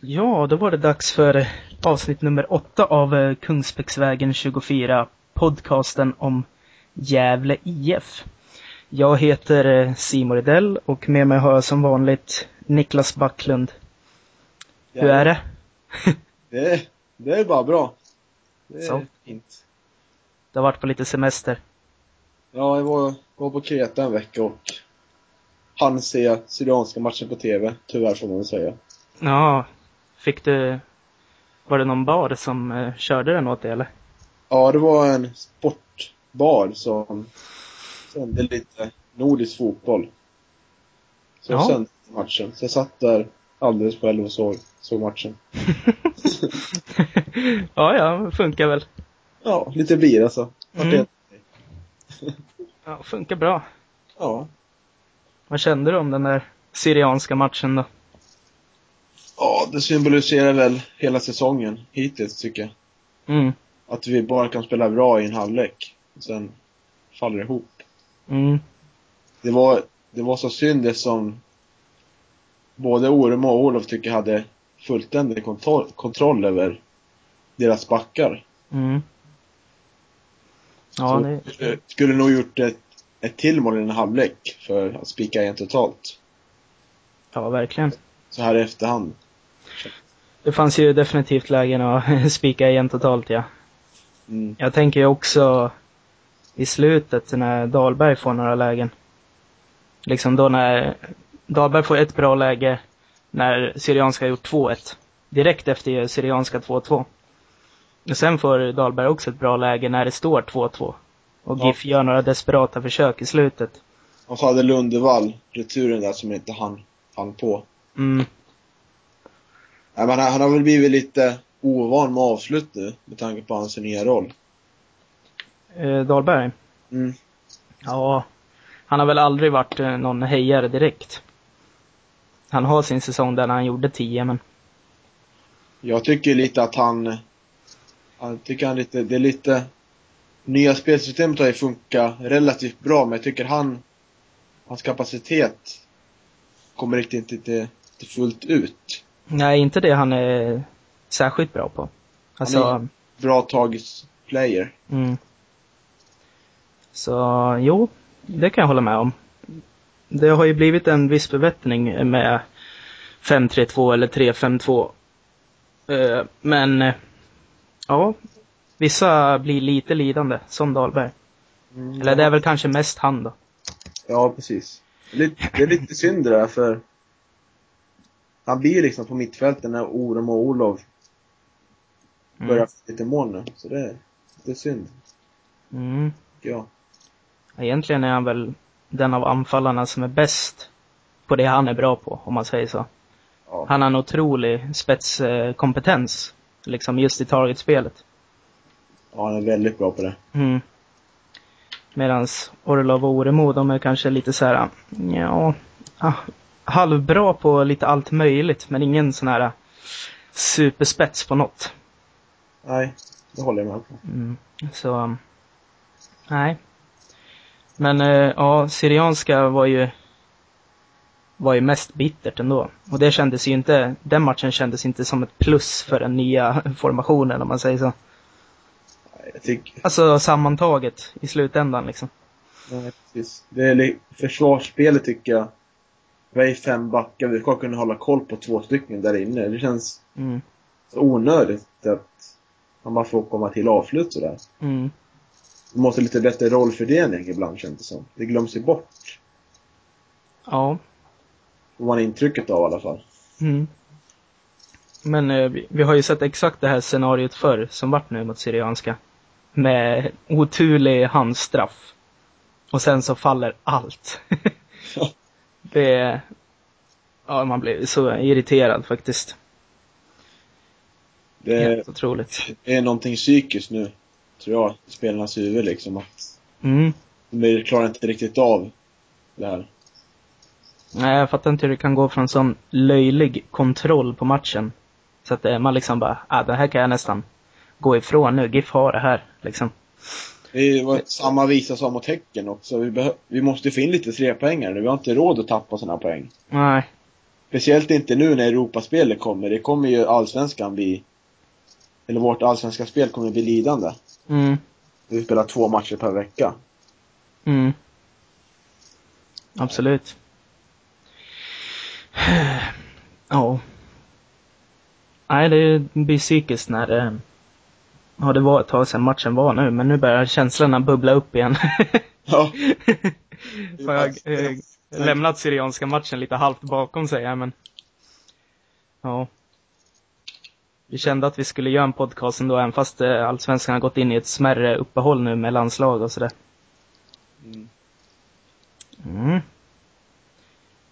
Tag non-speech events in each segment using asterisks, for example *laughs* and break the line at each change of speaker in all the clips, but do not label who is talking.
Ja, då var det dags för avsnitt nummer åtta av eh, Kungsbäcksvägen 24, podcasten om Gävle IF. Jag heter eh, Simon Edell och med mig har jag som vanligt Niklas Backlund. Hur är det? *laughs*
Det är, det är bara bra. Det är
Så.
fint.
Du har varit på lite semester.
Ja, jag var, var på Kreta en vecka och hann se Syrianska matchen på TV, tyvärr får man väl säga.
Ja, fick du... Var det någon bar som eh, körde den åt dig eller?
Ja, det var en sportbar som sände lite nordisk fotboll. Så
Ja.
sände matchen. Så jag satt där alldeles själv och såg, såg matchen. *laughs*
ja, ja, funkar väl.
Ja, lite bira så. Vart
Mm. *laughs* Ja, funkar bra.
Ja.
Vad kände du om den där Syrianska matchen då?
Ja, det symboliserar väl hela säsongen hittills tycker jag.
Mm,
Att vi bara kan spela bra i en halvlek. Och sen faller det ihop.
mm,
Det var, det var så synd det som både Oremo och Olof tycker hade fullständig kontroll, kontroll över deras backar.
mm. Ja,
så
det,
skulle, skulle nog gjort ett, ett till mål i en halvlek för att spika igen totalt.
ja, verkligen.
Så här i efterhand.
Det fanns ju definitivt lägen att *laughs* spika igen totalt, ja.
Mm.
Jag tänker ju också i slutet när Dahlberg får några lägen. Liksom då när Dahlberg får ett bra läge när Syrianska har gjort 2-1. Direkt efter Syrianska 2-2. Och sen får Dahlberg också ett bra läge när det står 2-2. Och
Ja.
GIF gör några desperata försök i slutet.
Och så hade Lundevall returen där som inte han, han på.
Mm,
men han, han har väl blivit lite ovan med avslut nu med tanke på hans nya roll.
eh, Dahlberg.
Mm.
Ja, han har väl aldrig varit eh, någon hejare direkt. Han har sin säsong där han gjorde 10, men
Jag tycker lite att han, han tycker han lite, det är lite, nya spelsystemet har ju funkat relativt bra men jag tycker han, hans kapacitet kommer riktigt inte till fullt ut.
Nej, inte det han är särskilt bra på. Alltså,
Han Bra tagisplayer.
mm. Så, jo, det kan jag hålla med om. Det har ju blivit en viss förbättring med 5-3-2 eller 3-5-2. Eh, Men, eh, ja, vissa blir lite lidande, som Dahlberg.
Mm.
Eller det är väl kanske mest han då.
Ja, precis. Det är lite, det är lite synd det där för han blir liksom på mittfältet när Orem och Olof börjar
Mm.
få lite mål nu. Så det, det är synd,
Mm.
jag.
Egentligen är han väl den av anfallarna som är bäst på det han är bra på, om man säger så.
Ja.
Han har en otrolig spetskompetens, liksom just i targetspelet.
ja, han är väldigt bra på det.
Mm. Medans Orlov och Oremo, de är kanske lite så här, ja, ah, halvbra på lite allt möjligt, men ingen sån här superspets på något.
Nej, det håller jag med på.
Mm. Så, nej. Men eh, ja, Syrianska var ju var ju mest bittert ändå. Och det kändes ju inte, den matchen kändes inte som ett plus för den nya *laughs* formationen om man säger så.
Tycker,
Alltså sammantaget i slutändan liksom.
nej, precis. Det är försvarsspelet tycker jag. Vi är fem backar, vi ska kunna hålla koll på två stycken där inne. Det känns
Mm.
så onödigt att man bara får komma till avslut sådär.
Mm.
Det måste lite bättre rollfördelning ibland känns det som. Det glöms ju bort.
Ja.
Får man intrycket av i alla fall.
Mm. Men eh, vi, vi har ju sett exakt det här scenariot förr som vart nu mot Syrianska. Med oturlig handstraff. Och sen så faller allt. *laughs*
Ja.
Det... Ja, man blir så irriterad faktiskt.
Det är,
Helt otroligt.
det är någonting psykiskt nu, tror jag, i spelarnas huvud liksom. Att
Mm.
de klarar inte riktigt av det här.
Nej, jag fattar inte hur det kan gå från sån löjlig kontroll på matchen. Så att eh, man liksom bara, ah, det här kan jag nästan gå ifrån nu. GIF har det här, liksom.
Det var samma visa som mot Häcken också. Vi, vi måste få in lite trepoängare nu. Vi har inte råd att tappa sådana poäng.
Nej.
Speciellt inte nu när Europaspelet kommer. Det kommer ju allsvenskan bli, eller vårt allsvenska spel kommer bli lidande.
Mm.
Vi spelar två matcher per vecka.
Mm. Absolut. Ja. Nej, det blir psykiskt när det... Ja, det var ett tag sedan matchen var nu, men nu börjar känslorna bubbla upp igen. *laughs*
Ja. *laughs*
För jag eh, lämnat Syrianska matchen lite halvt bakom sig här, men... Ja. Vi kände att vi skulle göra en podcast ändå, även fast eh, Allsvenskan har gått in i ett smärre uppehåll nu med landslag och sådär.
Mm.
Mm.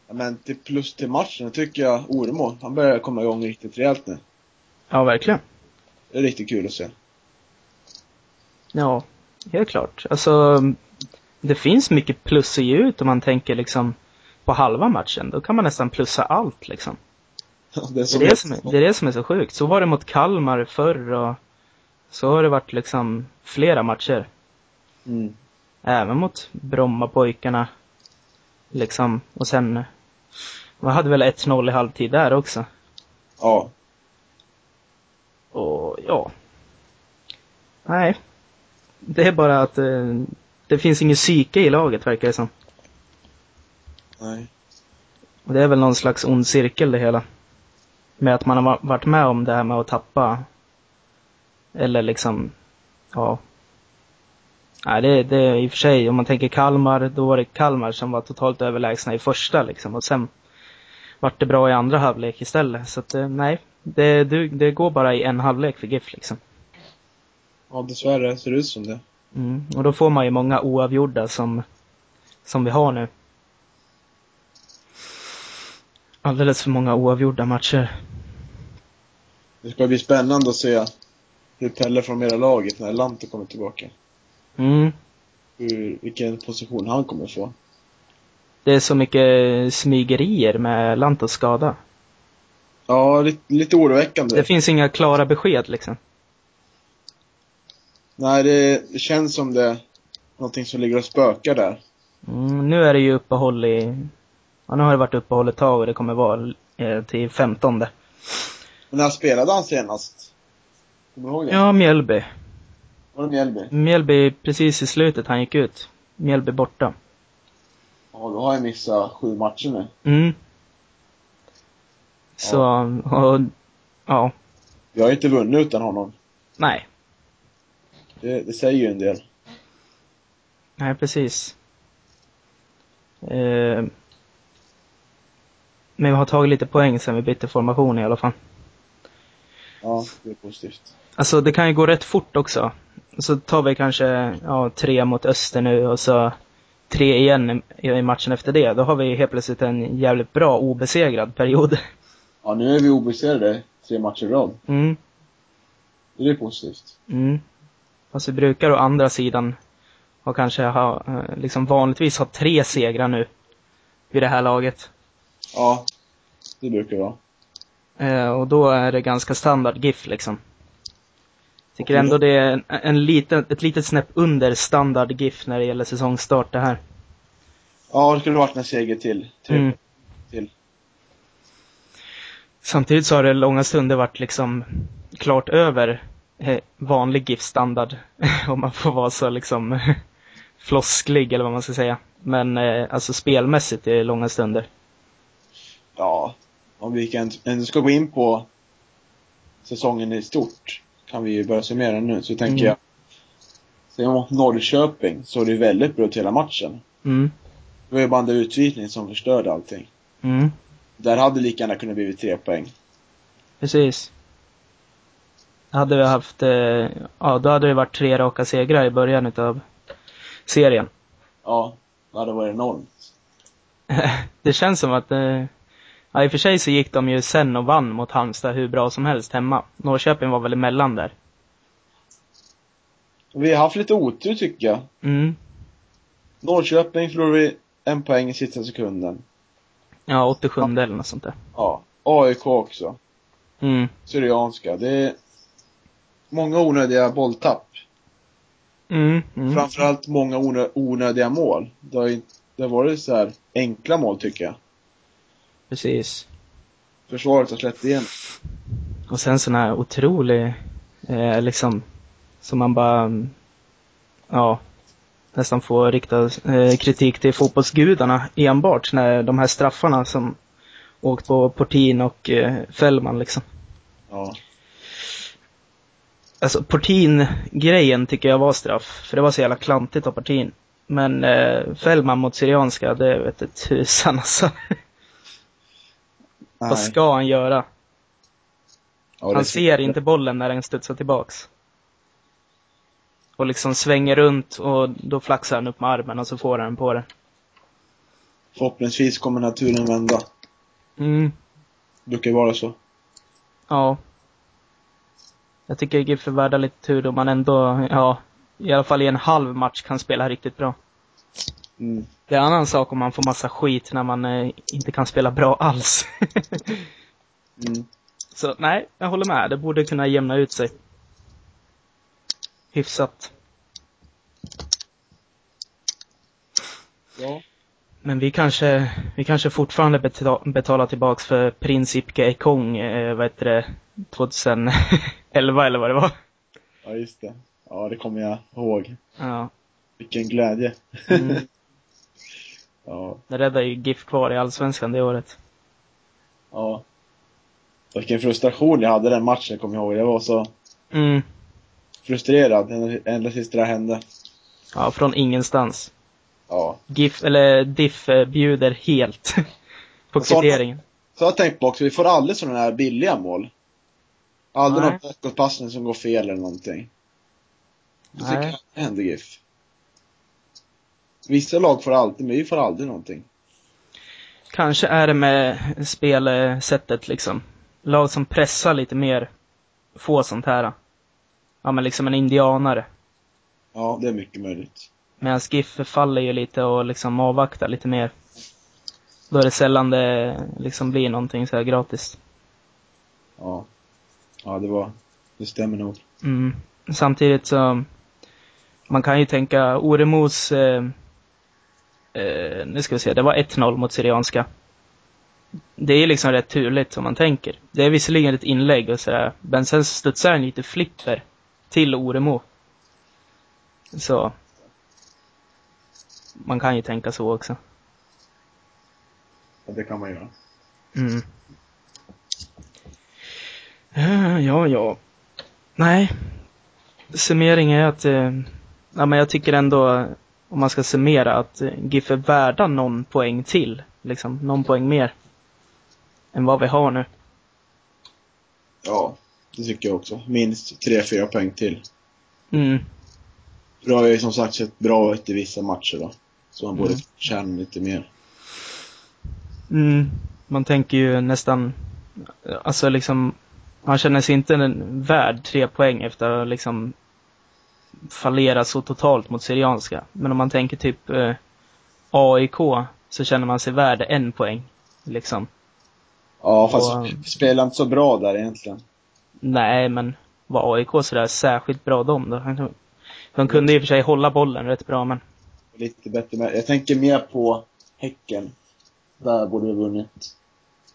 Ja, Men till plus till matchen tycker jag Oremo, han börjar komma igång riktigt rejält nu.
Ja, verkligen.
Det är riktigt kul att se.
Ja, helt klart. Alltså, det finns mycket plus ge ut om man tänker liksom på halva matchen. Då kan man nästan plussa allt liksom.
Det är,
Det är, det, som är, det är det som är så sjukt. Så var det mot Kalmar förr och så har det varit liksom flera matcher.
Mm.
Även mot Brommapojkarna. Liksom, och sen, man hade väl 1-0 i halvtid där också.
Ja.
Och ja. Nej. Det är bara att eh, det finns ingen psyke i laget verkar det som.
Nej.
Och det är väl någon slags ond cirkel det hela. Med att man har va- varit med om det här med att tappa. Eller liksom, ja. Nej, det, det är i och för sig, om man tänker Kalmar, då var det Kalmar som var totalt överlägsna i första liksom. Och sen vart det bra i andra halvlek istället. Så att, eh, nej. Det, det, det går bara i en halvlek för GIF liksom.
Ja, dessvärre ser det ut som det.
Mm. Och då får man ju många oavgjorda som, som vi har nu. Alldeles för många oavgjorda matcher.
Det ska bli spännande att se hur Pelle från mera laget när Lante kommer tillbaka.
Mm.
Hur, vilken position han kommer få.
Det är så mycket smygerier med Lantos skada.
Ja, lite, lite oroväckande.
Det finns inga klara besked liksom.
Nej, det, känns som det är någonting som ligger och spökar där.
Mm, nu är det ju uppehåll i... Ja, nu har det varit uppehåll ett tag och det kommer vara eh, till 15.
Men när spelade han senast? Kommer du ihåg det?
Ja, Mjällby.
Var det Mjällby?
Mjällby precis i slutet han gick ut. Mjällby borta.
Ja, då har jag missat sju matcher nu.
Mm. Så, och, ja,
Vi har inte vunnit utan honom.
nej.
Det, det säger ju en del.
Nej, precis. Eh, men vi har tagit lite poäng sen vi bytte formation i alla fall.
Ja, det är positivt.
Alltså det kan ju gå rätt fort också. Så tar vi kanske, ja, tre mot Öster nu och så tre igen i, matchen efter det. Då har vi helt plötsligt en jävligt bra obesegrad period.
Ja, nu är vi obesegrade tre matcher i rad.
Mm,
Det är positivt.
mm. Vi brukar å andra sidan ha kanske ha, eh, liksom vanligtvis ha tre segrar nu. Vid det här laget.
Ja, det brukar vara.
Eh, och då är det ganska standard GIF liksom. Tycker
Okej.
ändå det är en, en liten, ett litet snäpp under standard GIF när det gäller säsongstart det här.
Ja, det skulle varit en seger till. Tre
Mm.
till.
Samtidigt så har det långa stunder varit liksom klart över vanlig GIF-standard. *laughs* Om man får vara så liksom *laughs* flosklig eller vad man ska säga. Men eh, alltså spelmässigt är det långa stunder.
Ja, om vi kan, ändå ska gå in på säsongen i stort kan vi ju börja summera nu. Så tänker
Mm.
jag, man mot Norrköping så är det väldigt bra ut hela matchen.
Mm,
Det var ju bara den där utvisningen som förstörde allting.
mm,
Där hade lika gärna kunnat blivit tre poäng.
precis. Hade vi haft, eh, ja då hade det varit tre raka segrar i början utav serien.
Ja, det hade varit enormt. *laughs*
det känns som att, eh, ja i och för sig så gick de ju sen och vann mot Halmstad hur bra som helst hemma. Norrköping var väl emellan där.
Vi har haft lite otur tycker jag.
Mm.
Norrköping förlorade vi en poäng i sista sekunden.
Ja, 87 eller något sånt där.
Ja. AIK också.
Mm.
Syrianska. Det många onödiga bolltapp.
Mm. mm.
Framförallt många onö onödiga mål. Det har, det har varit så här enkla mål tycker jag.
Precis.
försvaret har släppt igenom.
Och sen sån här otrolig, eh, liksom, som man bara, mm, ja, nästan får rikta eh, kritik till fotbollsgudarna enbart när de här straffarna som åkt på Portin och eh, Fällman liksom.
Ja.
Alltså Portin-grejen tycker jag var straff, för det var så jävla klantigt av Portin. Men eh, Fällman mot Syrianska, det vet du tusan alltså. Vad
Nej.
ska han göra?
Ja,
Han ser inte bollen när den studsar tillbaks. Och liksom svänger runt och då flaxar han upp med armen och så får han på den.
Förhoppningsvis kommer naturen vända.
Mm,
Det brukar vara så.
ja. Jag tycker GIF är värda lite tur då man ändå, ja, i alla fall i en halv match kan spela riktigt bra.
Mm.
Det är en annan sak om man får massa skit när man eh, inte kan spela bra alls. *laughs*
Mm.
Så nej, jag håller med. Det borde kunna jämna ut sig. Hyfsat.
Ja.
Men vi kanske, vi kanske fortfarande beta- betalar tillbaks för Princip Ekong, eh, vad heter det, *laughs* 2011 eller vad det var.
ja, just det. Ja, det kommer jag ihåg.
Ja.
Vilken glädje.
Mm. *laughs*
Ja.
Det räddade ju GIF kvar i Allsvenskan det året.
Ja. Vilken frustration jag hade den matchen, kommer jag ihåg. Jag var så
Mm.
frustrerad ända- tills det där hände.
Ja, från ingenstans.
Ja.
GIF, eller DIF eh, bjuder helt *laughs* på kvitteringen.
Så har jag tänkt på också, vi får aldrig sådana här billiga mål. Aldrig
Nej.
någon bakåtpassning som går fel eller någonting. Det tycker
Nej.
jag händer GIF. Vissa lag får alltid, men vi får aldrig någonting.
Kanske är det med spelsättet liksom. Lag som pressar lite mer får sånt här. Ja men liksom en indianare.
Ja, det är mycket möjligt.
Medan GIF faller ju lite och liksom avvaktar lite mer. Då är det sällan det liksom blir någonting så här gratis.
Ja. Ja, det var, det stämmer nog.
Mm. Samtidigt så, man kan ju tänka Oremos, eh, eh, nu ska vi se, det var 1-0 mot Syrianska. Det är liksom rätt turligt som man tänker. Det är visserligen ett inlägg och sådär, men sen studsar den lite flipper till Oremo. Så. Man kan ju tänka så också.
Ja, det kan man göra.
Mm. Eh, Ja, ja. Nej. Summering är att, eh, ja men jag tycker ändå, om man ska summera, att eh, GIF är värda någon poäng till. Liksom, någon poäng mer. Än vad vi har nu.
Ja, det tycker jag också. Minst 3-4 poäng till.
Mm.
För det har ju som sagt sett bra ut i vissa matcher då. Så man borde
Mm.
känna lite mer.
Mm. Man tänker ju nästan, alltså liksom, man känner sig inte en- värd tre poäng efter att liksom fallera så totalt mot Syrianska. Men om man tänker typ eh, AIK så känner man sig värd en poäng. Liksom.
Ja, fast
Och-
spelar inte så bra där egentligen.
Nej, men var AIK sådär särskilt bra de då? De kunde i och för sig hålla bollen rätt bra, men
Lite bättre med. Jag tänker mer på Häcken. Där borde vi vunnit.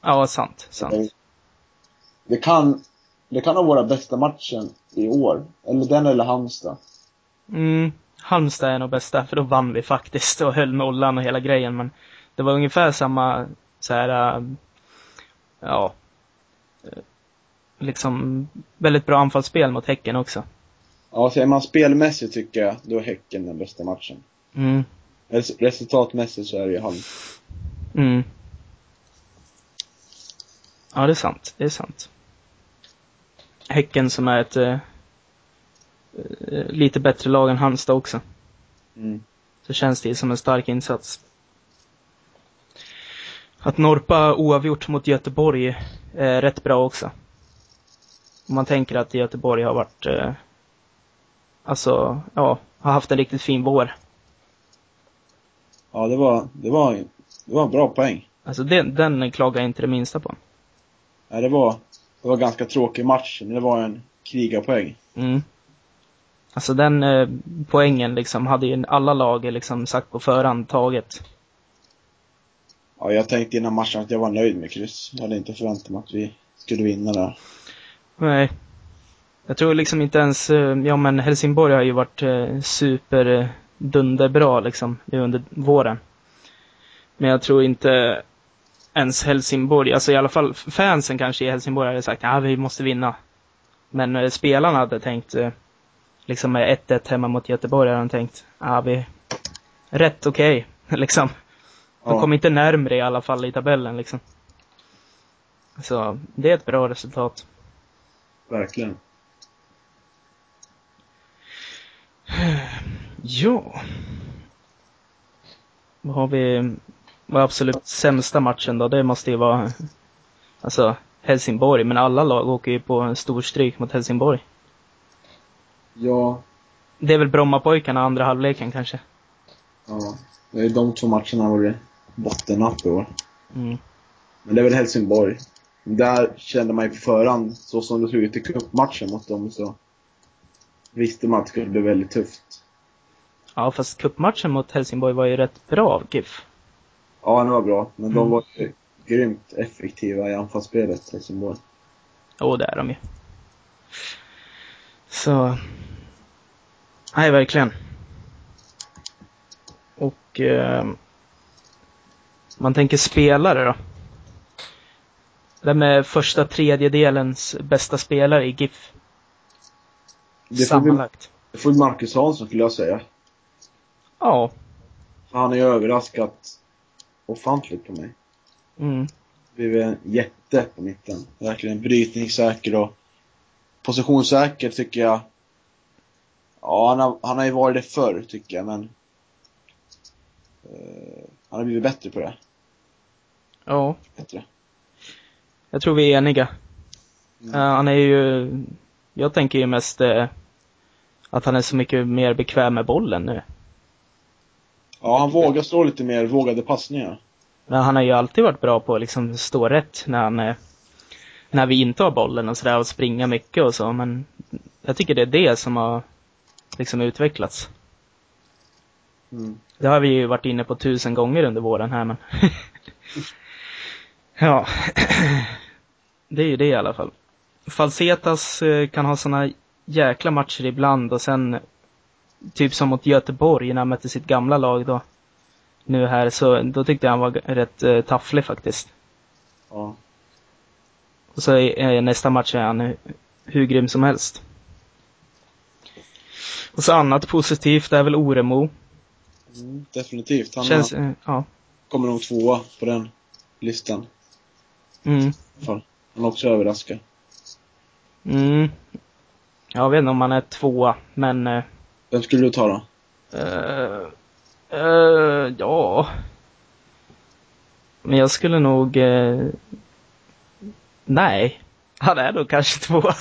ja, sant, sant.
Det kan, det kan ha våra bästa matchen i år. Eller den eller Halmstad.
Mm, Halmstad är nog bästa, för då vann vi faktiskt och höll nollan och hela grejen, men det var ungefär samma så här, äh, ja, äh, liksom väldigt bra anfallsspel mot Häcken också.
Ja, säger man spelmässigt tycker jag, då är Häcken den bästa matchen.
Mm,
Res- Resultatmässigt så är det ju Halmstad.
mm. Ja, det är sant, det är sant. Häcken som är ett äh, äh, lite bättre lag än Halmstad också.
Mm.
så känns det som en stark insats. Att Norpa oavgjort mot Göteborg är rätt bra också. Om man tänker att Göteborg har varit, eh, alltså, ja, har haft en riktigt fin vår.
Ja, det var, det var, det var en bra poäng.
Alltså den, den klagar jag inte det minsta på.
Ja, det var, det var en ganska tråkig match, men det var en krigarpoäng.
Mm. Alltså den eh, poängen liksom hade ju alla lag liksom sagt på förhand taget.
Ja, jag tänkte innan matchen att jag var nöjd med kryss. Jag hade inte förväntat mig att vi skulle vinna där.
Nej. Jag tror liksom inte ens, eh, ja men Helsingborg har ju varit eh, super eh, dunderbra liksom nu under våren. Men jag tror inte ens Helsingborg, alltså i alla fall fansen kanske i Helsingborg hade sagt ja vi måste vinna. Men eh, spelarna hade tänkt, eh, liksom med 1-1 hemma mot Göteborg hade de tänkt, ja vi, rätt okej, *laughs* liksom. De
Ja.
kom inte närmre i alla fall i tabellen liksom. Så det är ett bra resultat.
Verkligen.
Ja. Vad har vi, vad är absolut sämsta matchen då? Det måste ju vara, alltså Helsingborg, men alla lag åker ju på en stor stryk mot Helsingborg.
Ja.
Det är väl Brommapojkarna andra halvleken kanske?
Ja. Det är de två matcherna var det bottennapp i år.
Mm.
Men det är väl Helsingborg. Där kände man ju på förhand, så som det såg ut i cupmatchen mot dem, så visste man att det skulle bli väldigt tufft.
Ja, fast cupmatchen mot Helsingborg var ju rätt bra av GIF.
Ja, det var bra. Men de
Mm.
var ju grymt effektiva i anfallsspelet, Helsingborg.
Jo, det är de ju. Så... Nej, verkligen. Och... Eh, man tänker spelare då. Vem är första tredjedelens bästa spelare i GIF?
Det
Sammanlagt.
det får Marcus Hansson skulle jag säga.
Ja.
Han har ju överraskat ofantligt på mig.
Mm.
Blivit en jätte på mitten. Verkligen brytningssäker och positionssäker tycker jag. Ja, han har, han har ju varit det förr tycker jag, men eh, han har blivit bättre på det.
Ja.
Bättre.
Jag tror vi är eniga.
Mm.
Eh, han är ju... Jag tänker ju mest eh, att han är så mycket mer bekväm med bollen nu.
Ja, han vågar slå lite mer vågade passningar.
Men han har ju alltid varit bra på att liksom stå rätt när han eh, när vi inte har bollen och sådär och springa mycket och så, men jag tycker det är det som har liksom utvecklats.
Mm.
Det har vi ju varit inne på tusen gånger under våren här men *laughs* Ja. *clears throat* det är ju det i alla fall. Falsetas eh, kan ha såna jäkla matcher ibland och sen typ som mot Göteborg när han mötte sitt gamla lag då. Nu här så, då tyckte jag han var rätt eh, tafflig faktiskt.
Ja.
Och så är nästa match är han hur, hur grym som helst. Och så annat positivt är väl Oremo.
Mm, definitivt. Han
Känns,
har,
eh, ja.
kommer nog tvåa på den listan.
Mm.
Han har också överraskat.
Mm. Jag vet inte om han är tvåa, men eh,
Vem skulle du ta då?
eh, eh, ja. Men jag skulle nog, eh, nej. Han är nog kanske tvåa.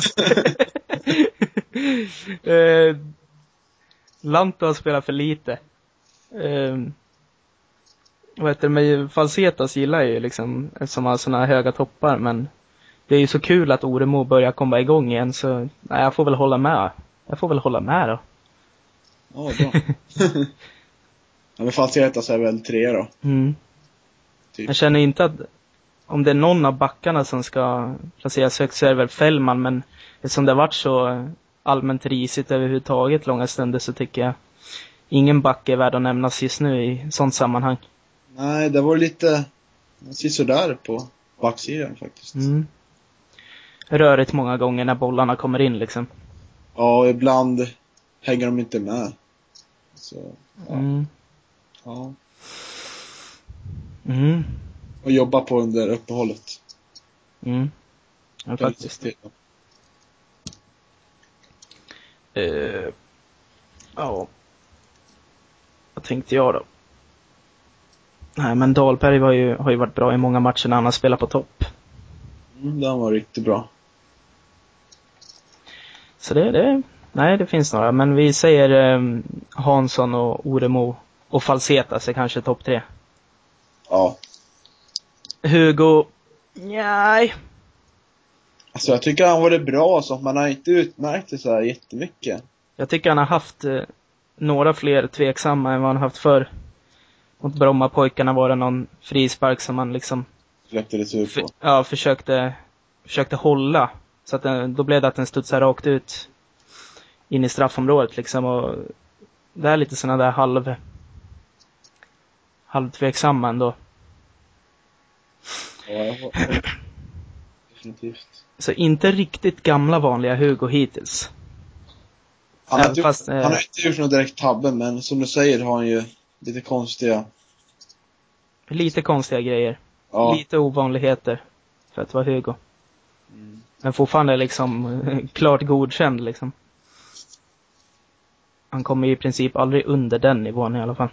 *laughs* eh, Lanto spelat för lite. Eh, vad heter det, men Falsetas gillar jag ju liksom, eftersom han har såna höga toppar, men det är ju så kul att Oremo börjar komma igång igen, så nej, jag får väl hålla med. Jag får väl hålla med då.
Ja, bra. *laughs* ja, men Falsetas är väl trea då.
Mm.
Typ.
Jag känner inte att om det är någon av backarna som ska placeras högt så är det väl Fällman, men eftersom det har varit så allmänt risigt överhuvudtaget långa stunder så tycker jag ingen back är värd att nämnas just nu i sånt sammanhang.
Nej, det var lite sådär på backsidan faktiskt.
Mm. Rörigt många gånger när bollarna kommer in liksom.
Ja, ibland hänger de inte med. Så, ja.
Mm.
ja.
Mm.
Och jobba på under uppehållet.
Mm. Ja, faktiskt. Eh, ja. Vad tänkte jag då? Nej, men Dahlberg var ju, har ju varit bra i många matcher när han har spelat på topp.
Mm, den var riktigt bra.
Så det, det, nej det finns några, men vi säger eh, Hansson och Oremo och Falsetas är kanske topp tre.
Ja.
Hugo, nej.
Alltså jag tycker han var det bra så, men han har inte utmärkt det så här jättemycket.
Jag tycker han har haft eh, några fler tveksamma än vad han haft förr. mot Brommapojkarna var det någon frispark som man liksom
Släppte det sur
för,
på.
ja, försökte, försökte hålla. Så att den, då blev det att den studsade rakt ut in i straffområdet liksom och det är lite sådana där halv halvtveksamma ändå.
Ja, Definitivt.
Så inte riktigt gamla vanliga Hugo hittills.
Han har,
fast, eh,
han har inte gjort någon direkt tabbe, men som du säger har han ju lite konstiga...
Lite konstiga grejer.
Ja.
Lite ovanligheter för att vara Hugo.
Mm.
Men fortfarande liksom *laughs* klart godkänd liksom. Han kommer i princip aldrig under den nivån i alla fall.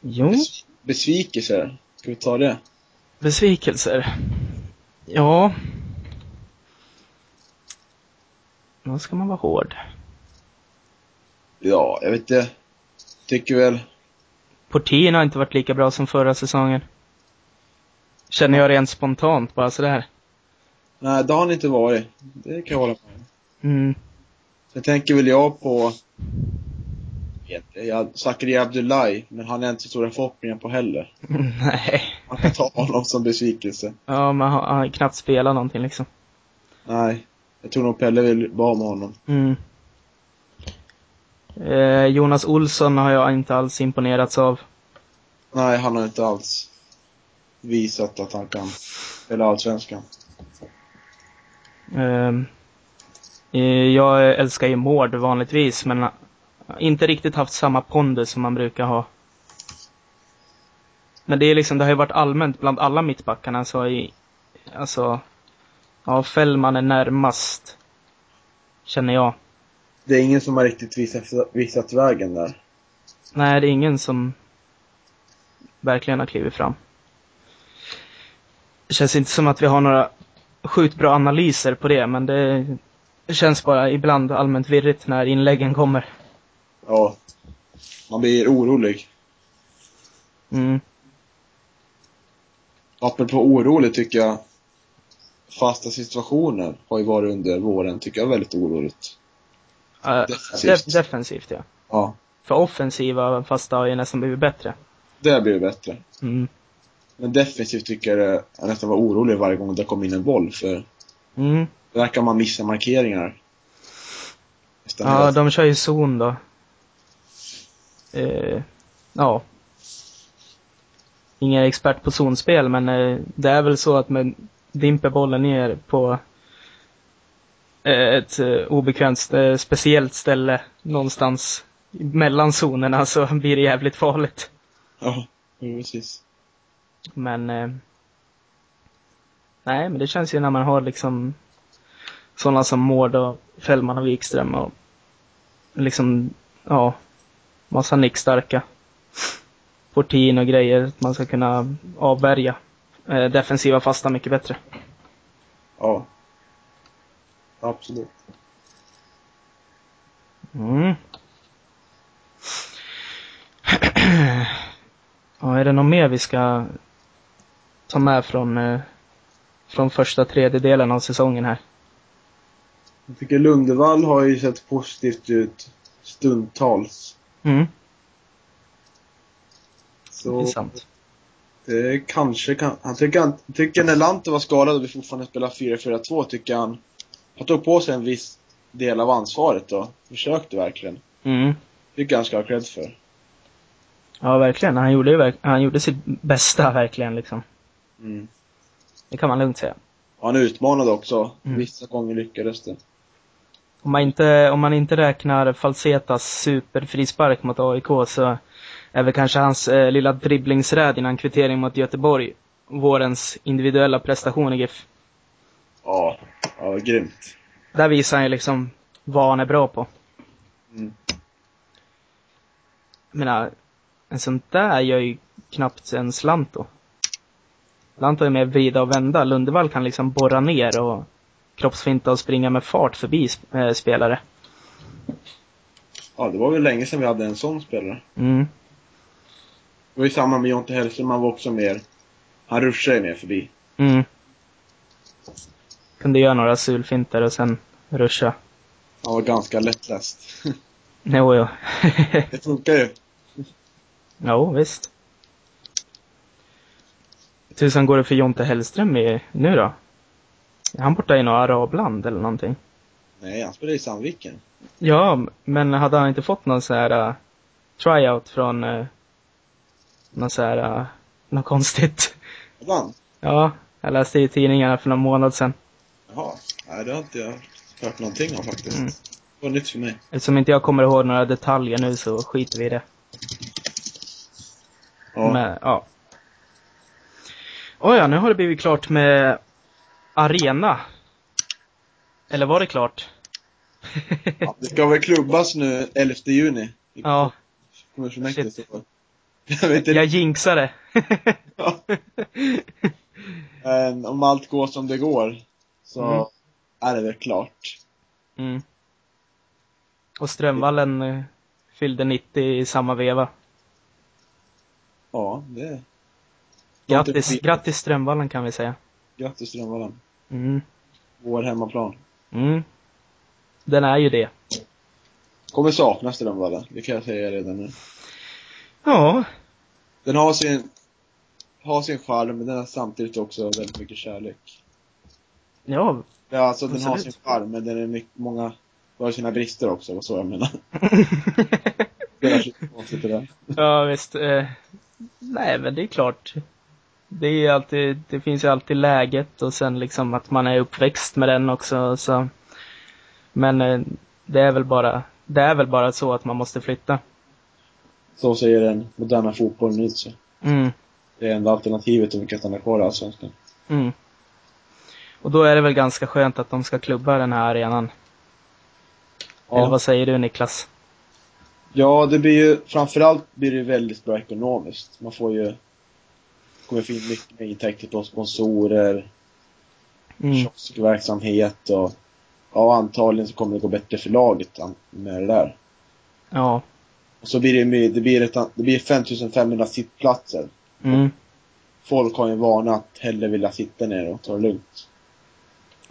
Jo,
Bes- Besvikelser. Ska vi ta det?
besvikelser. Ja. Då ska man vara hård.
Ja, jag vet inte. Tycker väl...
Portin har inte varit lika bra som förra säsongen. Känner jag rent spontant bara sådär.
Nej, det har han inte varit. Det kan jag hålla med om.
Mm.
Sen tänker väl jag på... Zakaria Abdullahi, men han är inte så stora förhoppningar på heller.
Nej.
Man kan ta honom som besvikelse.
Ja, men han har knappt spelat någonting liksom.
Nej. Jag tror nog Pelle vill vara med honom.
Mm. Eh, Jonas Olsson har jag inte alls imponerats av.
Nej, han har inte alls visat att han kan spela allsvenskan.
Eh, jag älskar ju Mård vanligtvis, men inte riktigt haft samma pondus som man brukar ha. Men det är liksom, det har ju varit allmänt bland alla mittbackarna, så i, alltså, ja, Fällman är närmast, känner jag.
Det är ingen som har riktigt visat, visat vägen där.
Nej, det är ingen som verkligen har klivit fram. Det känns inte som att vi har några sjukt bra analyser på det, men det känns bara ibland allmänt virrigt när inläggen kommer.
Ja. Man blir orolig.
Mm.
Apropå orolig tycker jag fasta situationer har ju varit under våren, tycker jag, väldigt oroligt.
Uh,
Defensivt.
def- defensivt, ja.
Ja.
För offensiva fasta har ju nästan blivit bättre.
Det blir bättre.
Mm.
Men defensivt tycker jag jag nästan var orolig varje gång det kom in en boll, för
Mm.
Verkar man missa markeringar. Nästan
Ja, de kör ju zon då. Eh, ja. Ingen expert på zonspel, men eh, det är väl så att man dimper bollen ner på eh, ett eh, obekvämt, speciellt ställe någonstans mellan zonerna så blir det jävligt farligt.
Ja, precis.
Men eh, nej, men det känns ju när man har liksom sådana som Mård och Fällman och Wikström och liksom, ja, massa nickstarka. Portin och grejer, att man ska kunna avvärja eh, defensiva fasta mycket bättre.
Ja. Absolut.
Mm. *clears throat* ja, är det något mer vi ska ta med från, eh, från första tredjedelen av säsongen här?
Jag tycker Lundevall har ju sett positivt ut stundtals.
Mm, det
Så
är sant.
det kanske kan... Han tycker, han tycker när Lante var skadad och vi fortfarande spelar 4-4-2 tycker han... Han tog på sig en viss del av ansvaret då. Försökte verkligen.
Mm.
Tycker han ska ha cred för.
Ja, verkligen. Han gjorde, han gjorde sitt bästa, verkligen. Liksom.
Mm.
Det kan man lugnt säga.
Han utmanade också.
Mm.
Vissa gånger lyckades det.
Om man inte, om man inte räknar Falsetas superfrispark mot AIK så är väl kanske hans eh, lilla dribblingsräd innan kvittering mot Göteborg vårens individuella prestation i GIF.
Ja, ja grymt.
Där visar han ju liksom vad han är bra på.
Mm.
Jag menar, en sån där gör ju knappt en Slanto. Lanto är mer vrida och vända. Lundevall kan liksom borra ner och kroppsfinta och springa med fart förbi eh, spelare.
Ja, det var väl länge sedan vi hade en sån spelare.
Mm.
Det var ju samma med Jonte Hellström, han var också mer... Han ruschade ju mer förbi.
Mm. Kunde göra några sulfinter och sen ruscha.
Han var ganska lättläst.
Jo, jo. *laughs*
Det funkar ju.
jo, visst. Tusan går det för Jonte Hellström i, nu då? Är han borta i något arabland eller någonting?
Nej, han spelar i Sandviken.
Ja, men hade han inte fått någon så här uh, tryout från uh, någon så här, uh, något konstigt?
Ibland.
Ja, jag läste i tidningarna för någon månad sedan.
Jaha. Nej, det har inte jag hört någonting om faktiskt.
Mm.
Det var nytt för mig.
Eftersom inte jag kommer ihåg några detaljer nu så skiter vi i det.
Ja.
Men, ja. Oh ja, nu har det blivit klart med Arena. Eller var det klart?
ja. Det ska väl klubbas nu 11 juni.
ja,
Kommunfullmäktige. Jag vet inte.
jag jinxade. *laughs*
Ja. Men om allt går som det går så
Mm.
är det väl klart.
mm. Och Strömvallen eh, fyllde 90 i samma veva.
Ja, det
Grattis, grattis Strömvallen kan vi säga.
Grattis Strömvallen.
Mm.
Vår hemmaplan.
Mm. Den är ju det.
Kommer sakna Strömvallen, det kan jag säga redan nu.
Ja,
Den har sin, har sin charm, men den har samtidigt också väldigt mycket kärlek.
ja.
Ja, alltså den har sin charm, men den är mycket, många, har sina brister också, vad så jag menar. *laughs* Det är konstigt det där.
ja, visst. Eh, nej, men det är klart. Det är alltid, det finns ju alltid läget och sen liksom att man är uppväxt med den också, så. Men eh, det är väl bara, det är väl bara så att man måste flytta.
Så säger den moderna fotbollen ut sig.
Mm,
Det är enda alternativet om vi kan stanna kvar i Allsvenskan.
mm. Och då är det väl ganska skönt att de ska klubba den här arenan. Eller
Ja.
vad säger du Niklas?
ja, det blir ju, framförallt blir det väldigt bra ekonomiskt. Man får ju, kommer få in mycket mer intäkter på sponsorer,
Mm,
kioskverksamhet och ja, antagligen så kommer det gå bättre för laget med det där.
ja.
Och så blir det, det blir ett, det blir 5500 sittplatser.
Mm,
Folk har ju en vana att hellre vilja sitta ner och ta det lugnt.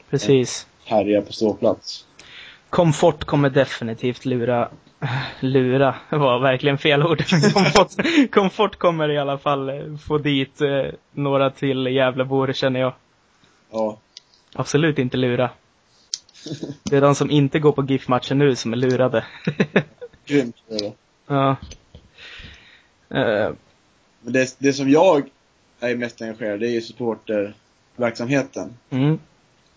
precis.
Härja på ståplats.
Komfort kommer definitivt lura, lura var verkligen fel ord. *laughs* Komfort, komfort kommer i alla fall eh, få dit eh, några till Gävlebor känner jag.
Ja.
Absolut inte lura. Det är de som inte går på GIF-matchen nu som är lurade. *laughs*
Grymt är det.
ja. Eh,
Men det, det som jag är mest engagerad i, det är ju supporterverksamheten.
mm,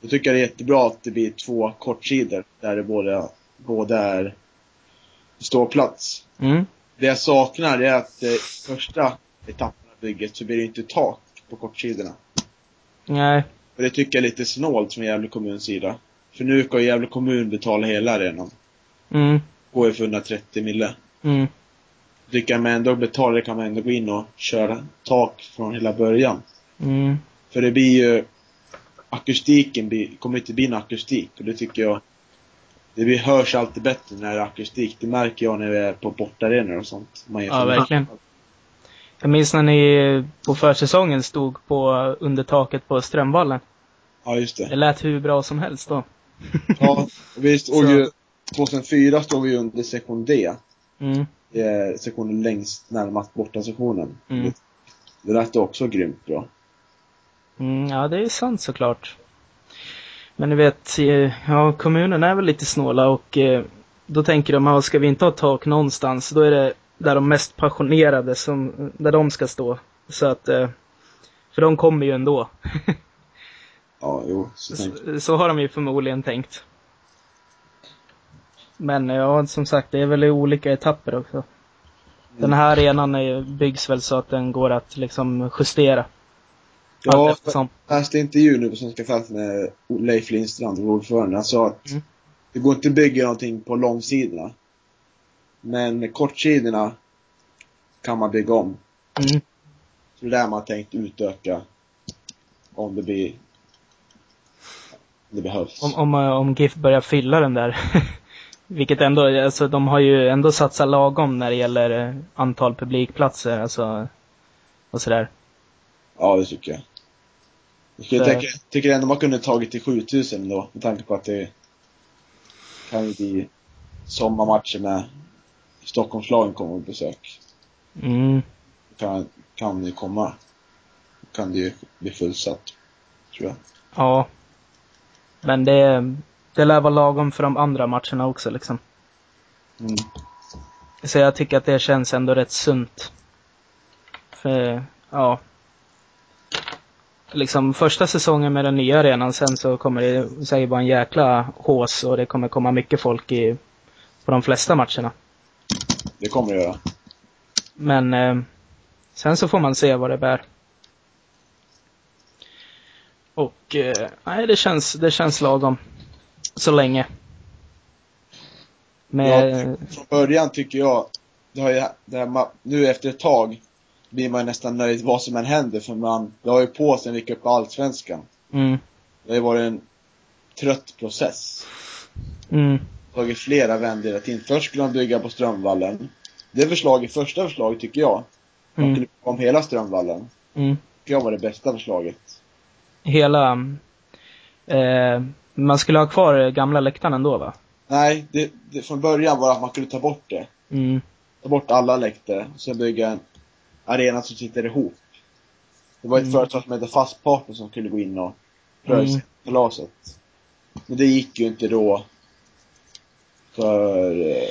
Då tycker jag det är jättebra att det blir två kortsidor där det både, både är ståplats.
mm,
Det jag saknar är att eh, första etappen av bygget så blir det inte tak på kortsidorna.
nej,
Och det tycker jag är lite snålt från Gävle kommuns sida. För nu ska Gävle kommun betala hela arenan.
mm,
Går ju för 130 mille.
mm,
Tycker jag man ändå betalar kan man ändå gå in och köra tak från hela början.
mm,
För det blir ju akustiken blir, kommer inte bli en akustik och det tycker jag det blir, hörs alltid bättre när det är akustik. Det märker jag när vi är på bortarenor och sånt. Man
Ja, verkligen. Jag minns när ni på försäsongen stod på undertaket på Strömvallen.
Ja, just
Det
det.
lät hur bra som helst då. *laughs*
Ja, och vi stod
Så-
ju 2004 stod vi under sektion D.
Mm,
är sektionen längst närmast borta sektionen.
Mm.
Det, det lät också grymt bra.
mm, ja, det är sant såklart. Men ni vet, eh, ja, kommunen är väl lite snåla och eh, då tänker de, ja, ska vi inte ha tak någonstans, då är det där de mest passionerade som, där de ska stå. Så att, eh, för de kommer ju ändå. *laughs*
Ja, jo. Så.
Så, så har de ju förmodligen tänkt. Men ja, som sagt, det är väl i olika etapper också. Den här arenan är, byggs väl så att den går att liksom justera.
Ja,
Allt eftersom.
Jag läste intervju nu på Svenska fans med Leif Lindstrand, vår ordförande. Han sa att
Mm.
det går inte att bygga någonting på långsidorna. Men kortsidorna kan man bygga om.
Mm,
Så det är där man har tänkt utöka om det blir det behövs.
om, om, eh, om GIF börjar fylla den där. *laughs* Vilket ändå, alltså de har ju ändå satsat lagom när det gäller eh, antal publikplatser, alltså. Och sådär.
Ja, det tycker jag. Jag skulle
Så-
tänka, tycker ändå man kunde tagit till 7000 då, med tanke på att det kan ju bli sommarmatcher med Stockholmslagen kommer på besök.
Mm.
Kan, kan det komma. Kan det ju bli fullsatt. Tror jag.
Ja. Men det, det lär vara lagom för de andra matcherna också liksom.
Mm.
Så jag tycker att det känns ändå rätt sunt. För, ja. Liksom första säsongen med den nya arenan, sen så kommer det säkert vara en jäkla hås och det kommer komma mycket folk i, på de flesta matcherna.
Det kommer det göra.
Men eh, sen så får man se vad det bär. Och eh, nej, det känns, det känns lagom. Så länge. Med,
Från början tycker jag, det har ju, det här, nu efter ett tag blir man nästan nöjd vad som än händer för man, det har ju på vi gick upp Allsvenskan.
mm,
Det har ju varit en trött process.
mm,
Tagit flera vändor hela tiden. Först skulle man bygga på Strömvallen. Det förslaget, första förslaget tycker jag, man
mm,
skulle bygga om hela Strömvallen.
mm.
tycker jag var det bästa förslaget.
Hela, eh, man skulle ha kvar gamla läktaren ändå va?
Nej, det, det, från början var att man kunde ta bort det.
Mm,
Ta bort alla läktare och sen bygga en arena som sitter ihop. Det var ett
Mm.
företag som hette Fastpartner som skulle gå in och
Mm.
röja kalaset. Men det gick ju inte då. För, eh,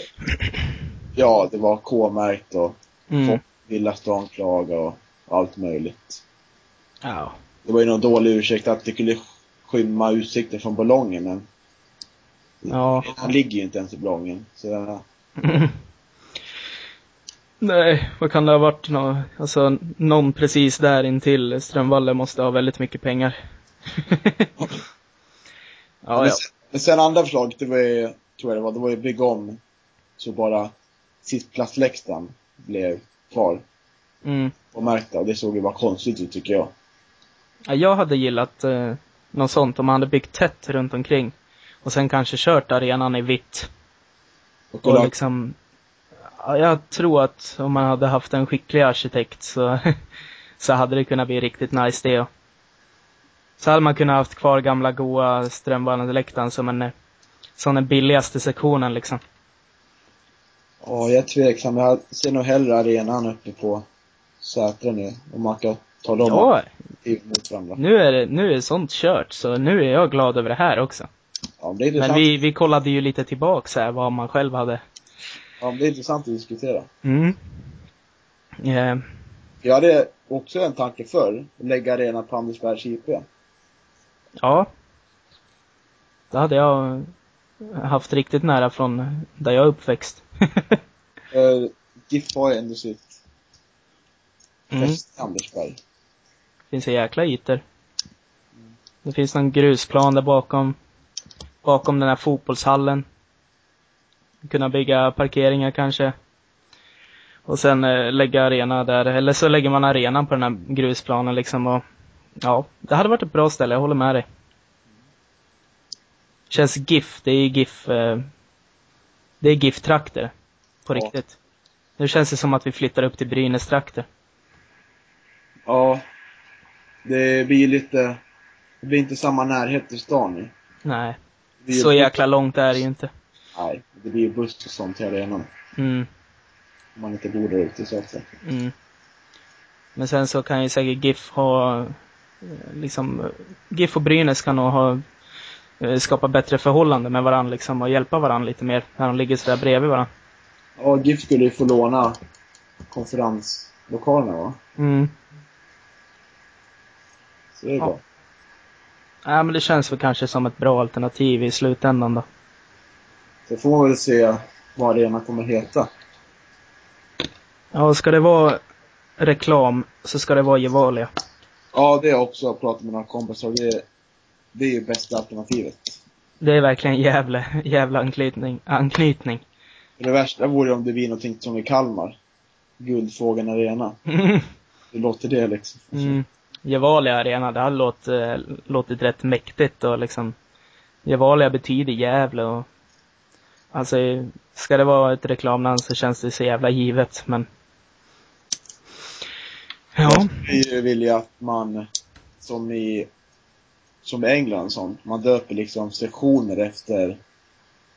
ja, det var K-märkt och
mm.
ville stan klaga och allt möjligt.
Ja.
Det var ju någon dålig ursäkt att det skulle skymma utsikten från ballongen men
Ja.
han ligger ju inte ens i ballongen. Så ja, *laughs*
Nej, vad kan det ha varit? Nå, alltså, någon precis där intill Strömvalle måste ha väldigt mycket pengar. *laughs* ja,
men,
ja.
sen, men sen andra förslaget, det var ju, tror jag det var, det var ju bygga om så bara sittplatsläktaren blev kvar
Mm.
och märkta och det såg ju bara konstigt ut tycker jag.
ja. Jag hade gillat eh, något sånt om man hade byggt tätt runt omkring. Och sen kanske kört arenan i vitt.
Och
Och liksom, jag tror att om man hade haft en skicklig arkitekt så, *laughs* så hade det kunnat bli riktigt nice det. Så hade man kunnat haft kvar gamla goa Strömvallen-läktaren som en, som den billigaste sektionen liksom.
ja, jag är tveksam. Jag ser nog hellre arenan uppe på Sätra nu. Om man kan ta dem
Ja,
mot varandra.
nu är det, nu är sånt kört så nu är jag glad över det här också.
Ja, men det är
Men vi, vi kollade ju lite tillbaks här vad man själv hade.
Ja, det är intressant att diskutera.
Mm. Eh,
Jag hade också en tanke förr, att lägga arenan på Andersbergs IP.
ja. Det hade jag haft riktigt nära från där jag är uppväxt.
Uh, *laughs* GIF har ju ändå sitt
Mm.
fäste Andersberg.
finns en jäkla ytor. Det finns någon grusplan där bakom. Bakom den här fotbollshallen. Kunna bygga parkeringar kanske. Och sen eh, lägga arena där, eller så lägger man arenan på den här grusplanen liksom och Ja, det hade varit ett bra ställe, jag håller med dig. Känns GIF, det är ju GIF eh, Det är GIF-trakter. På
Ja.
riktigt. Nu känns det som att vi flyttar upp till Brynäs-trakter.
Ja. Det blir lite, det blir inte samma närhet till stan nu.
Nej, så jäkla långt är det ju inte.
Nej, det blir ju buss och sånt till arenan.
Mm.
Om man inte bor där ute så att säga.
Mm. Men sen så kan ju säkert GIF ha, liksom, GIF och Brynäs kan nog ha, eh, skapa bättre förhållande med varandra liksom och hjälpa varandra lite mer när de ligger sådär bredvid varandra.
Ja, GIF skulle ju få låna konferenslokalerna va?
Mm.
Så det är
Ja.
bra.
Nej men det känns väl kanske som ett bra alternativ i slutändan då.
Så får man väl se vad arenan kommer heta.
Ja, ska det vara reklam så ska det vara Gevalia.
Ja, det har jag också pratat med några kompisar. Det, det är ju bästa alternativet.
Det är verkligen jävla, jävla anknytning. anknytning.
Det värsta vore om det blir någonting som i Kalmar. Guldfågeln Arena. Hur låter det liksom?
Mm. Gevalia arena, det hade eh, låtit rätt mäktigt och liksom Gevalia betyder Gävle och Alltså, ska det vara ett reklamnamn så känns det så jävla givet, men Ja.
Jag skulle ju vilja att man, som i, som i England sånt, man döper liksom sektioner efter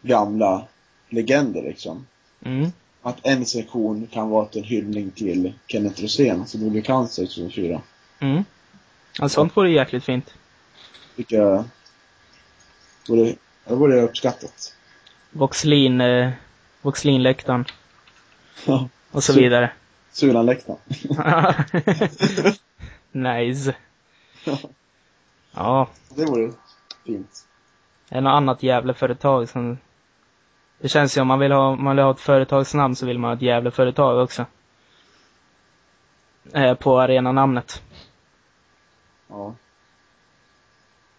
gamla legender liksom.
Mm.
Att en sektion kan vara en hyllning till Kenneth Rosén som i cancer 2004.
Mm. Ja, sånt vore jäkligt fint.
Tycker jag vore, det vore uppskattat.
Voxlin, eh, Voxlinläktaren
Ja.
och så vidare.
Sulanläktaren. *laughs*
nice. Ja,
Det vore fint.
är något annat Gävleföretag som... Det känns ju om man vill ha, man vill ha ett företagsnamn så vill man ha ett Gävleföretag också. Eh, på arenanamnet.
Ja.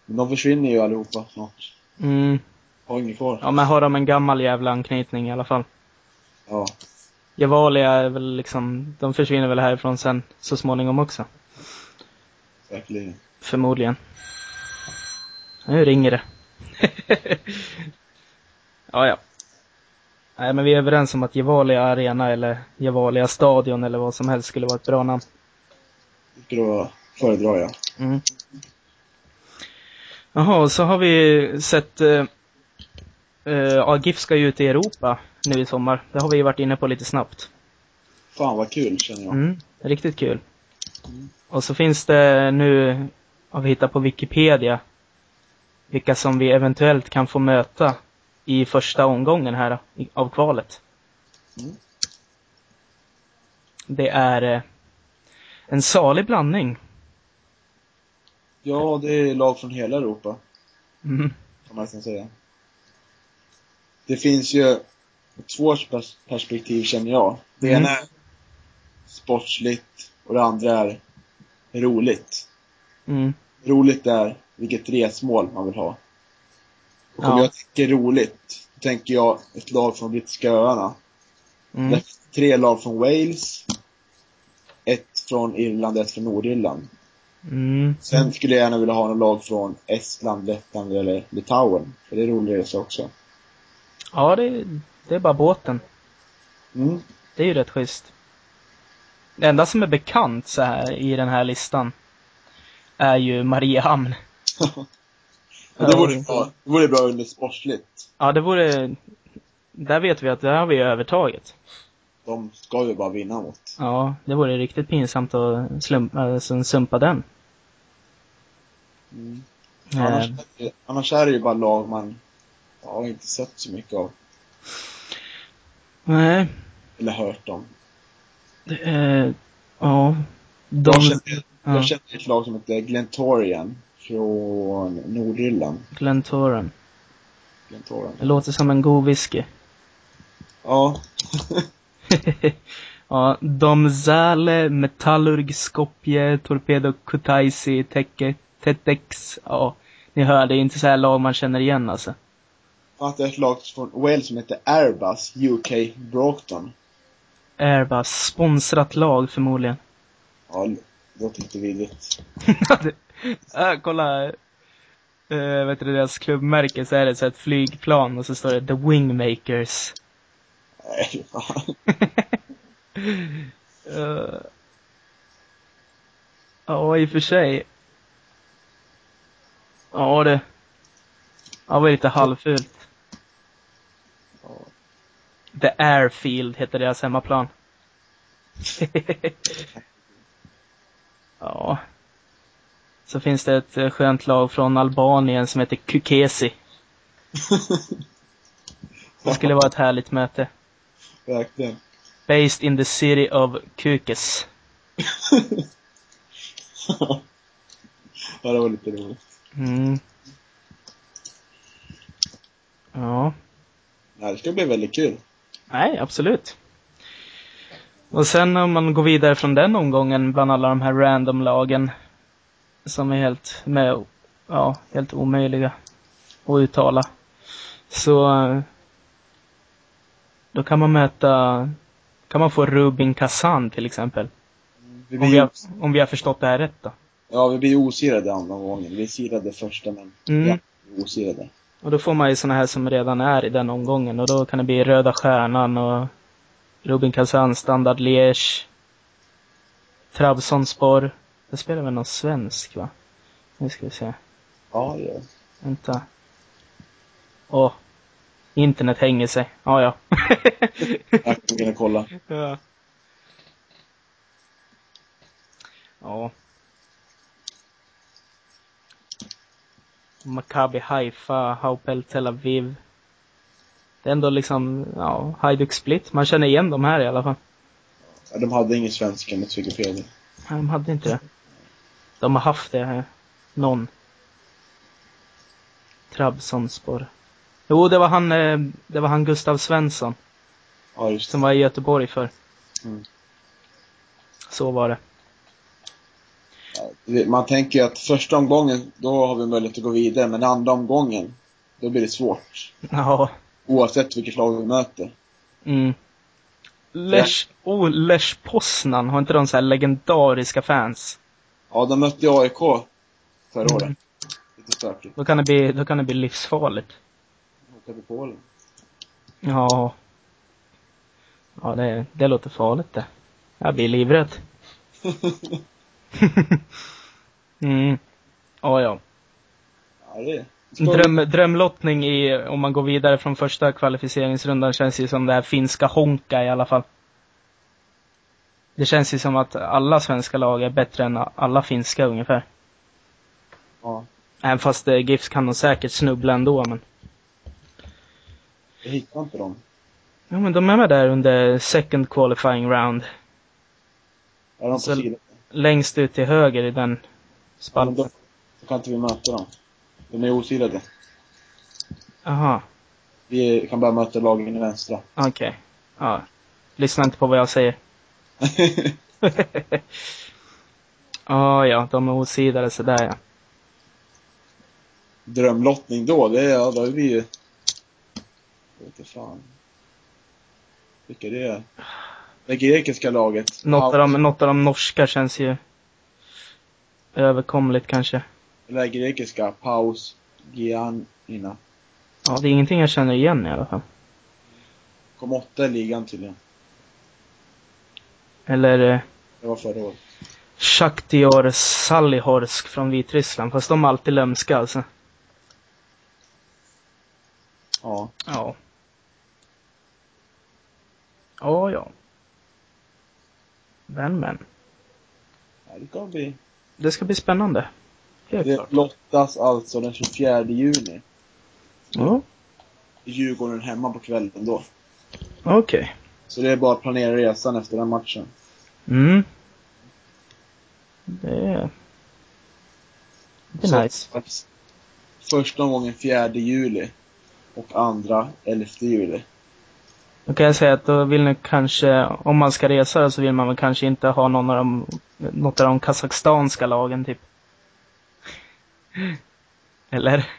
Men de försvinner ju allihopa snart.
Mm.
Har inget kvar.
Ja, men har de en gammal jävla anknytning i alla fall.
Ja.
Gevalia är väl liksom, de försvinner väl härifrån sen så småningom också.
Säkerligen.
Förmodligen. Nu ringer det. *laughs* ja, ja. Nej, men vi är överens om att Gevalia Arena eller Gevalia Stadion eller vad som helst skulle vara ett bra namn.
Vara föredrar jag.
Mm. Jaha, och så har vi sett eh, eh, ja, GIF ska ju ut i Europa nu i sommar. Det har vi ju varit inne på lite snabbt.
Fan vad kul känner jag.
Mm, riktigt kul. Och så finns det nu, har vi hittat på Wikipedia, vilka som vi eventuellt kan få möta i första omgången här av kvalet.
Mm.
Det är eh, en salig blandning.
Ja, det är lag från hela Europa.
Mm.
kan man nästan säga. Det finns ju två pers- perspektiv känner jag. Det
Mm.
ena är sportsligt och det andra är roligt.
Mm.
Roligt är vilket resmål man vill ha. Och om
Ja.
jag tänker roligt, då tänker jag ett lag från brittiska öarna.
Mm.
Tre lag från Wales, ett från Irland och ett från Nordirland.
Mm.
Sen skulle jag gärna vilja ha något lag från Estland, Lettland eller Litauen. För det är roligare så också.
Ja, det, det är bara båten.
Mm.
Det är ju rätt schysst. Det enda som är bekant så här i den här listan är ju Mariehamn. *laughs*
Men det vore bra, det vore bra under sportsligt.
Ja, det vore... Där vet vi att där har vi övertaget.
De ska ju bara vinna mot.
Ja, det vore riktigt pinsamt att slumpa, alltså, sumpa den.
Mm.
Eh,
Annars, annars är det ju bara lag man ja, har inte sett så mycket av.
nej,
Eller hört om.
det är... Ja. De...
Jag känner,
ja,
jag känner ett lag som heter Glentorian från Nordirland.
Glentoran.
Glentorian.
Det låter som en god whisky.
Ja. *laughs*
ja, Domzale, Metallurg, Skopje, Torpedo Kutaisi, Teke, Tetex. Ja, ni hör, det är inte så här lag man känner igen alltså.
Att det är ett lag från Wales som heter Airbus UK Broughton.
Airbus, sponsrat lag förmodligen. *laughs*
Ja, det låter lite vidrigt.
äh, kolla. Uh, vet du deras klubbmärke så är det så ett flygplan och så står det The Wingmakers.
Nej, *laughs* fan.
Eh, Ja, i och för sig. Ja, det. Ja, det var lite halvfult.
Ja.
The Airfield heter deras hemmaplan. *laughs* ja. Så finns det ett eh, skönt lag från Albanien som heter Kukesi. Det skulle vara ett härligt möte.
Verkligen.
Based in the city of Kukes. *laughs*
ja, det var lite roligt.
Mm. Ja.
Nej, det ska bli väldigt kul.
Nej, absolut. Och sen om man går vidare från den omgången bland alla de här random-lagen som är helt med, ja, helt omöjliga att uttala. Så då kan man möta, kan man få Rubin Kazan till exempel.
Vi
Om
blir,
vi har, om vi har förstått det här rätt då.
Ja, vi blir osirade andra gången. Vi sirade första, men
Mm.
ja, vi är osirade.
Och då får man ju såna här som redan är i den omgången och då kan det bli Röda Stjärnan och Rubin Kazan, Standard Liège, Trabzonspor. Det spelar väl någon svensk va? Nu ska vi se.
Ja, det gör
Vänta. Åh. Internet hänger sig. Ja, ja. *laughs*
Jag kan kolla.
ja. Ja. Maccabi Haifa, Haupel Tel Aviv. Det är ändå liksom, ja, Hajduk Split. Man känner igen de här i alla fall.
Ja, de hade ingen svenska mot Wikipedia.
Nej, de hade inte det. De har haft det här. Någon. Trabzonspor. Jo, det var han, eh, det var han Gustav Svensson.
Ja, just det.
Som var i Göteborg för.
Mm.
Så var det.
Man tänker ju att första omgången, då har vi möjlighet att gå vidare, men andra omgången, då blir det svårt.
Ja.
Oavsett vilket lag vi möter.
Mm. Lech, oh, Lech Poznan, har inte de så här legendariska fans?
Ja, de mötte ju AIK förra året.
Mm.
Lite stökigt.
Då kan det bli, då kan det bli livsfarligt.
Åka till Polen.
Ja. Ja, det, det låter farligt det. Jag blir livrädd. *laughs* *laughs* mm. Ja, ja.
Ja, det
Dröm, drömlottning i, om man går vidare från första kvalificeringsrundan känns ju som det här finska Honka i alla fall. Det känns ju som att alla svenska lag är bättre än alla finska ungefär.
Ja,
Även fast eh, GIFs kan nog säkert snubbla ändå men.
jag hittar inte dem.
Ja men de är med där under second qualifying round.
Är de på
Så-
sidan?
Längst ut till höger i den spalten.
då, då kan inte vi möta dem. De är osidade.
Aha,
Vi kan bara möta lagen i vänstra.
okej. Ja. Lyssna inte på vad jag säger. *laughs* *laughs* Ja, ja, de är osidade sådär ja.
Drömlottning då, det ja, då är vi ju... Jag vet inte fan. Vilka det är? Det grekiska laget.
Något av, de, något av de norska känns ju överkomligt kanske.
Eller grekiska, Paus Giannina.
Ja, det är ingenting jag känner igen i alla fall.
Kom åtta i ligan tydligen.
Eller eh,
Det var förra året.
Shaktior Salihorsk från Vitryssland, fast de är alltid lömska alltså.
Ja.
Ja. Ja, ja. Men, men.
ja det kan bli.
Det ska bli spännande. Helt
Det
klart.
lottas alltså den 24 juni.
Ja,
Djurgården hemma på kvällen då.
okej.
Så det är bara att planera resan efter den matchen.
Mm. Det är... Det är
Så
nice.
Första omgången 4 juli. Och andra 11 juli.
Då kan jag säga att då vill ni kanske, om man ska resa så vill man väl kanske inte ha någon av de, något av de kazakstanska lagen typ. Eller?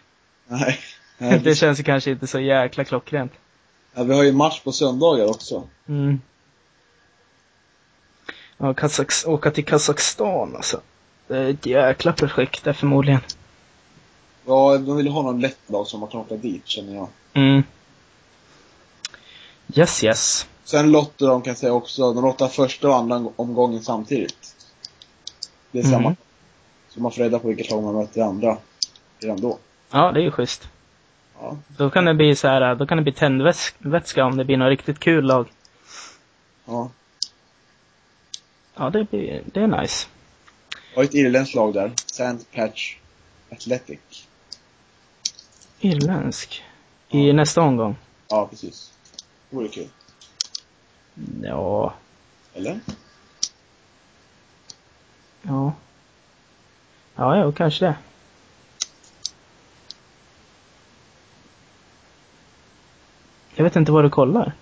Nej. *laughs* Nej
Det känns ju kanske inte så jäkla klockrent.
ja, vi har ju match på söndagar också.
Mm. Ja, Kazaks, åka till Kazakstan alltså. Det är ett jäkla projekt det förmodligen.
Ja, de vill ju ha någon lätt lag som man kan åka dit känner jag.
Mm. Yes, yes.
Sen lottar de kan jag säga också, de lottar första och andra omgången samtidigt. Det är
Mm.
samma. Så man får reda på vilket lag man möter i andra redan då.
Ja, det är ju schysst.
Ja.
Då kan det bli så här, då kan det bli tändvätska om det blir något riktigt kul lag.
Ja.
Ja, det blir, det är nice.
Jag har ett irländskt lag där. Sand Patch Athletic.
Irländsk. I
Ja.
nästa omgång.
Ja, precis. Vore kul.
Ja,
Eller?
ja. Ja, ja, kanske det. Jag vet inte vad du kollar.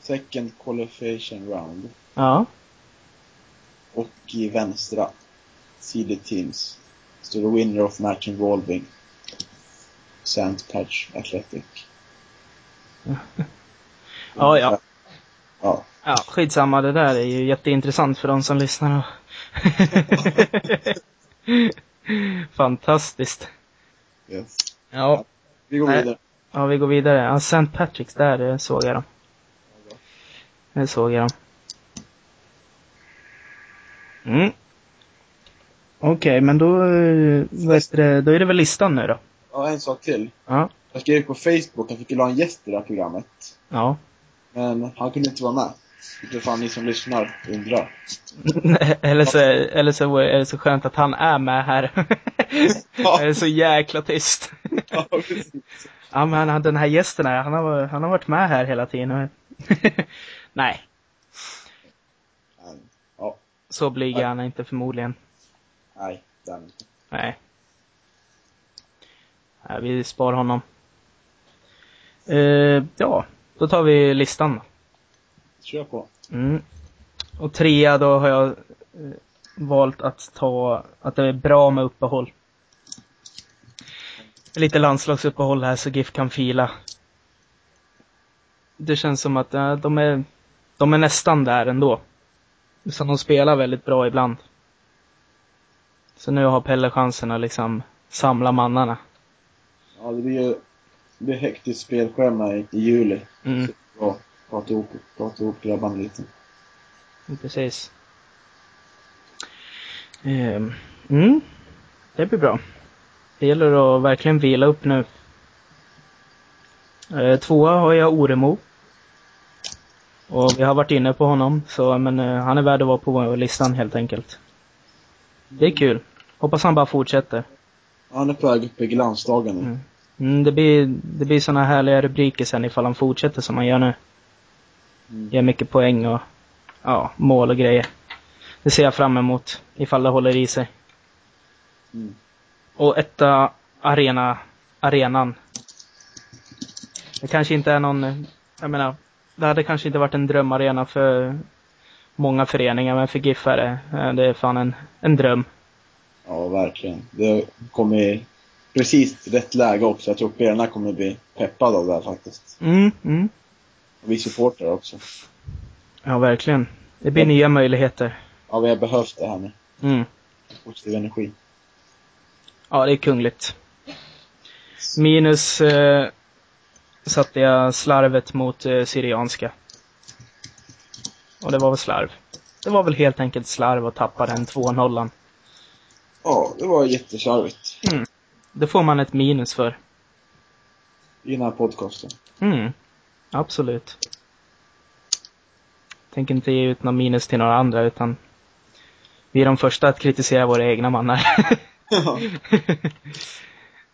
Second qualification round.
Ja.
Och i vänstra. Seeded teams. Står det winner of match involving. Sand Patch Athletic. *laughs*
Ja, ja.
Ja.
Ja, skitsamma. Det där är ju jätteintressant för de som lyssnar. *laughs* Fantastiskt.
Yes.
Ja.
Vi går vidare.
Ja, vi går vidare. Ja, St. Patricks, där eh, såg jag dem. Där såg jag dem. Mm. Okej, men då, eh, heter det, då är det väl listan nu då?
Ja, en sak till.
Ja.
Jag skrev på Facebook att vi skulle ha en gäst i det här programmet.
Ja.
Men han kunde inte vara med. Utifall ni som lyssnar undrar. *laughs*
eller, så, eller så är det så skönt att han är med här.
Ja. *laughs*
det är så jäkla tyst.
Ja, precis.
Ja men han- den här gästen här, han har, han har varit med här hela tiden. *laughs* Nej,
Ja,
så blyg är han inte förmodligen.
nej, det han inte.
Nej. Nej, vi spar honom. Eh, ja, då tar vi listan.
Kör på.
Mm. Och trea, då har jag eh, valt att ta, att det är bra med uppehåll. Lite landslagsuppehåll här så GIF kan fila. Det känns som att eh, de är, de är nästan där ändå. Så de spelar väldigt bra ibland. Så nu har Pelle chansen att liksom samla mannarna.
Ja, det blir ju det blir hektiskt spelschema i, i juli.
Mm,
Bra. Prata ihop, prata ihop grabbarna lite.
precis. Ehm, Mm, det blir bra. Det gäller att verkligen vila upp nu. Eh, Tvåa har jag Oremo. Och vi har varit inne på honom, så men eh, han är värd att vara på listan helt enkelt. Det är kul. Hoppas han bara fortsätter.
Han är på väg upp i glansdagen nu.
Mm. Mm, det blir, det blir såna härliga rubriker sen ifall han fortsätter som han gör nu.
Mm.
Ger mycket poäng och ja, mål och grejer. Det ser jag fram emot ifall det håller i sig.
Mm.
Och etta arena, arenan. Det kanske inte är någon, jag menar, det hade kanske inte varit en drömarena för många föreningar, men för GIF är det, det är fan en, en dröm.
Ja, verkligen. Det kommer precis rätt läge också. Jag tror spelarna kommer bli peppade av det här faktiskt.
Mm, mm.
Och vi supportrar också.
Ja, verkligen. Det blir
Ja.
nya möjligheter.
Ja, vi har behövt det här nu.
Mm.
Positiv energi.
Ja, det är kungligt. Minus eh, satte jag slarvet mot eh, Syrianska. Och det var väl slarv. Det var väl helt enkelt slarv att tappa den 2-0.
Ja, det var jätteslarvigt.
Det får man ett minus för.
I den här podcasten.
Mm. Absolut. Tänker inte ge ut någon minus till några andra utan vi är de första att kritisera våra egna mannar. *laughs*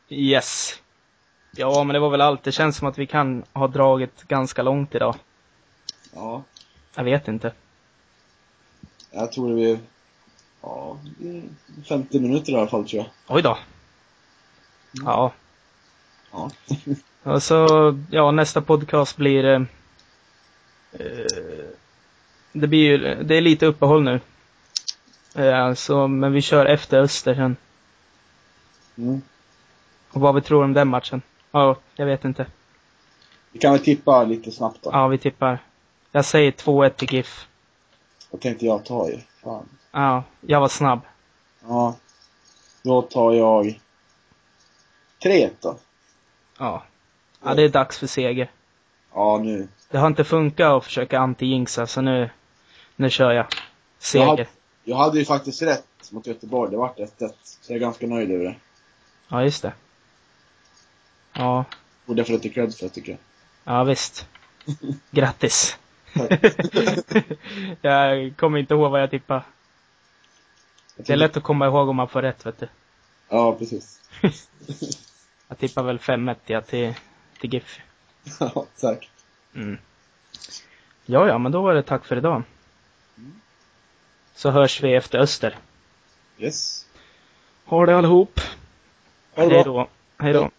yes. Ja, men det var väl allt. Det känns som att vi kan ha dragit ganska långt idag.
ja,
Jag vet inte.
jag tror det blir, ja, det är 50 minuter i alla fall tror jag.
Oj då. Ja.
Ja. *laughs*
Och så, ja, nästa podcast blir... Eh, eh, det blir ju, det är lite uppehåll nu. Eh, så, men vi kör efter Öster sen.
Mm.
Och vad vi tror om den matchen. Ja, jag vet inte.
Vi kan väl tippa lite snabbt då.
Ja, vi tippar. Jag säger 2-1 till GIF.
Vad tänkte jag ta ju? Fan.
Ja, jag var snabb.
Ja. Då tar jag 3 då.
Ja. Ja, det är dags för seger.
Ja, nu.
Det har inte funkat att försöka anti-jinxa, så nu, nu kör jag. Seger.
Jag hade, jag hade ju faktiskt rätt mot Göteborg. Det vart 1-1. Så jag är ganska nöjd över det.
Ja, just det. Ja,
Borde jag få lite cred för tycker jag.
ja visst. *laughs* Grattis. *laughs* Jag kommer inte ihåg vad jag tippade. Det är lätt att komma ihåg om man får rätt, vet du.
Ja, precis. *laughs*
Jag tippar väl 5-1 ja, till, till GIF. *laughs*
Ja, säkert.
Mm. Ja, ja, men då var det tack för idag. Så hörs vi efter Öster.
Yes.
Ha det allihop.
Ha det
Hej då. Hej då.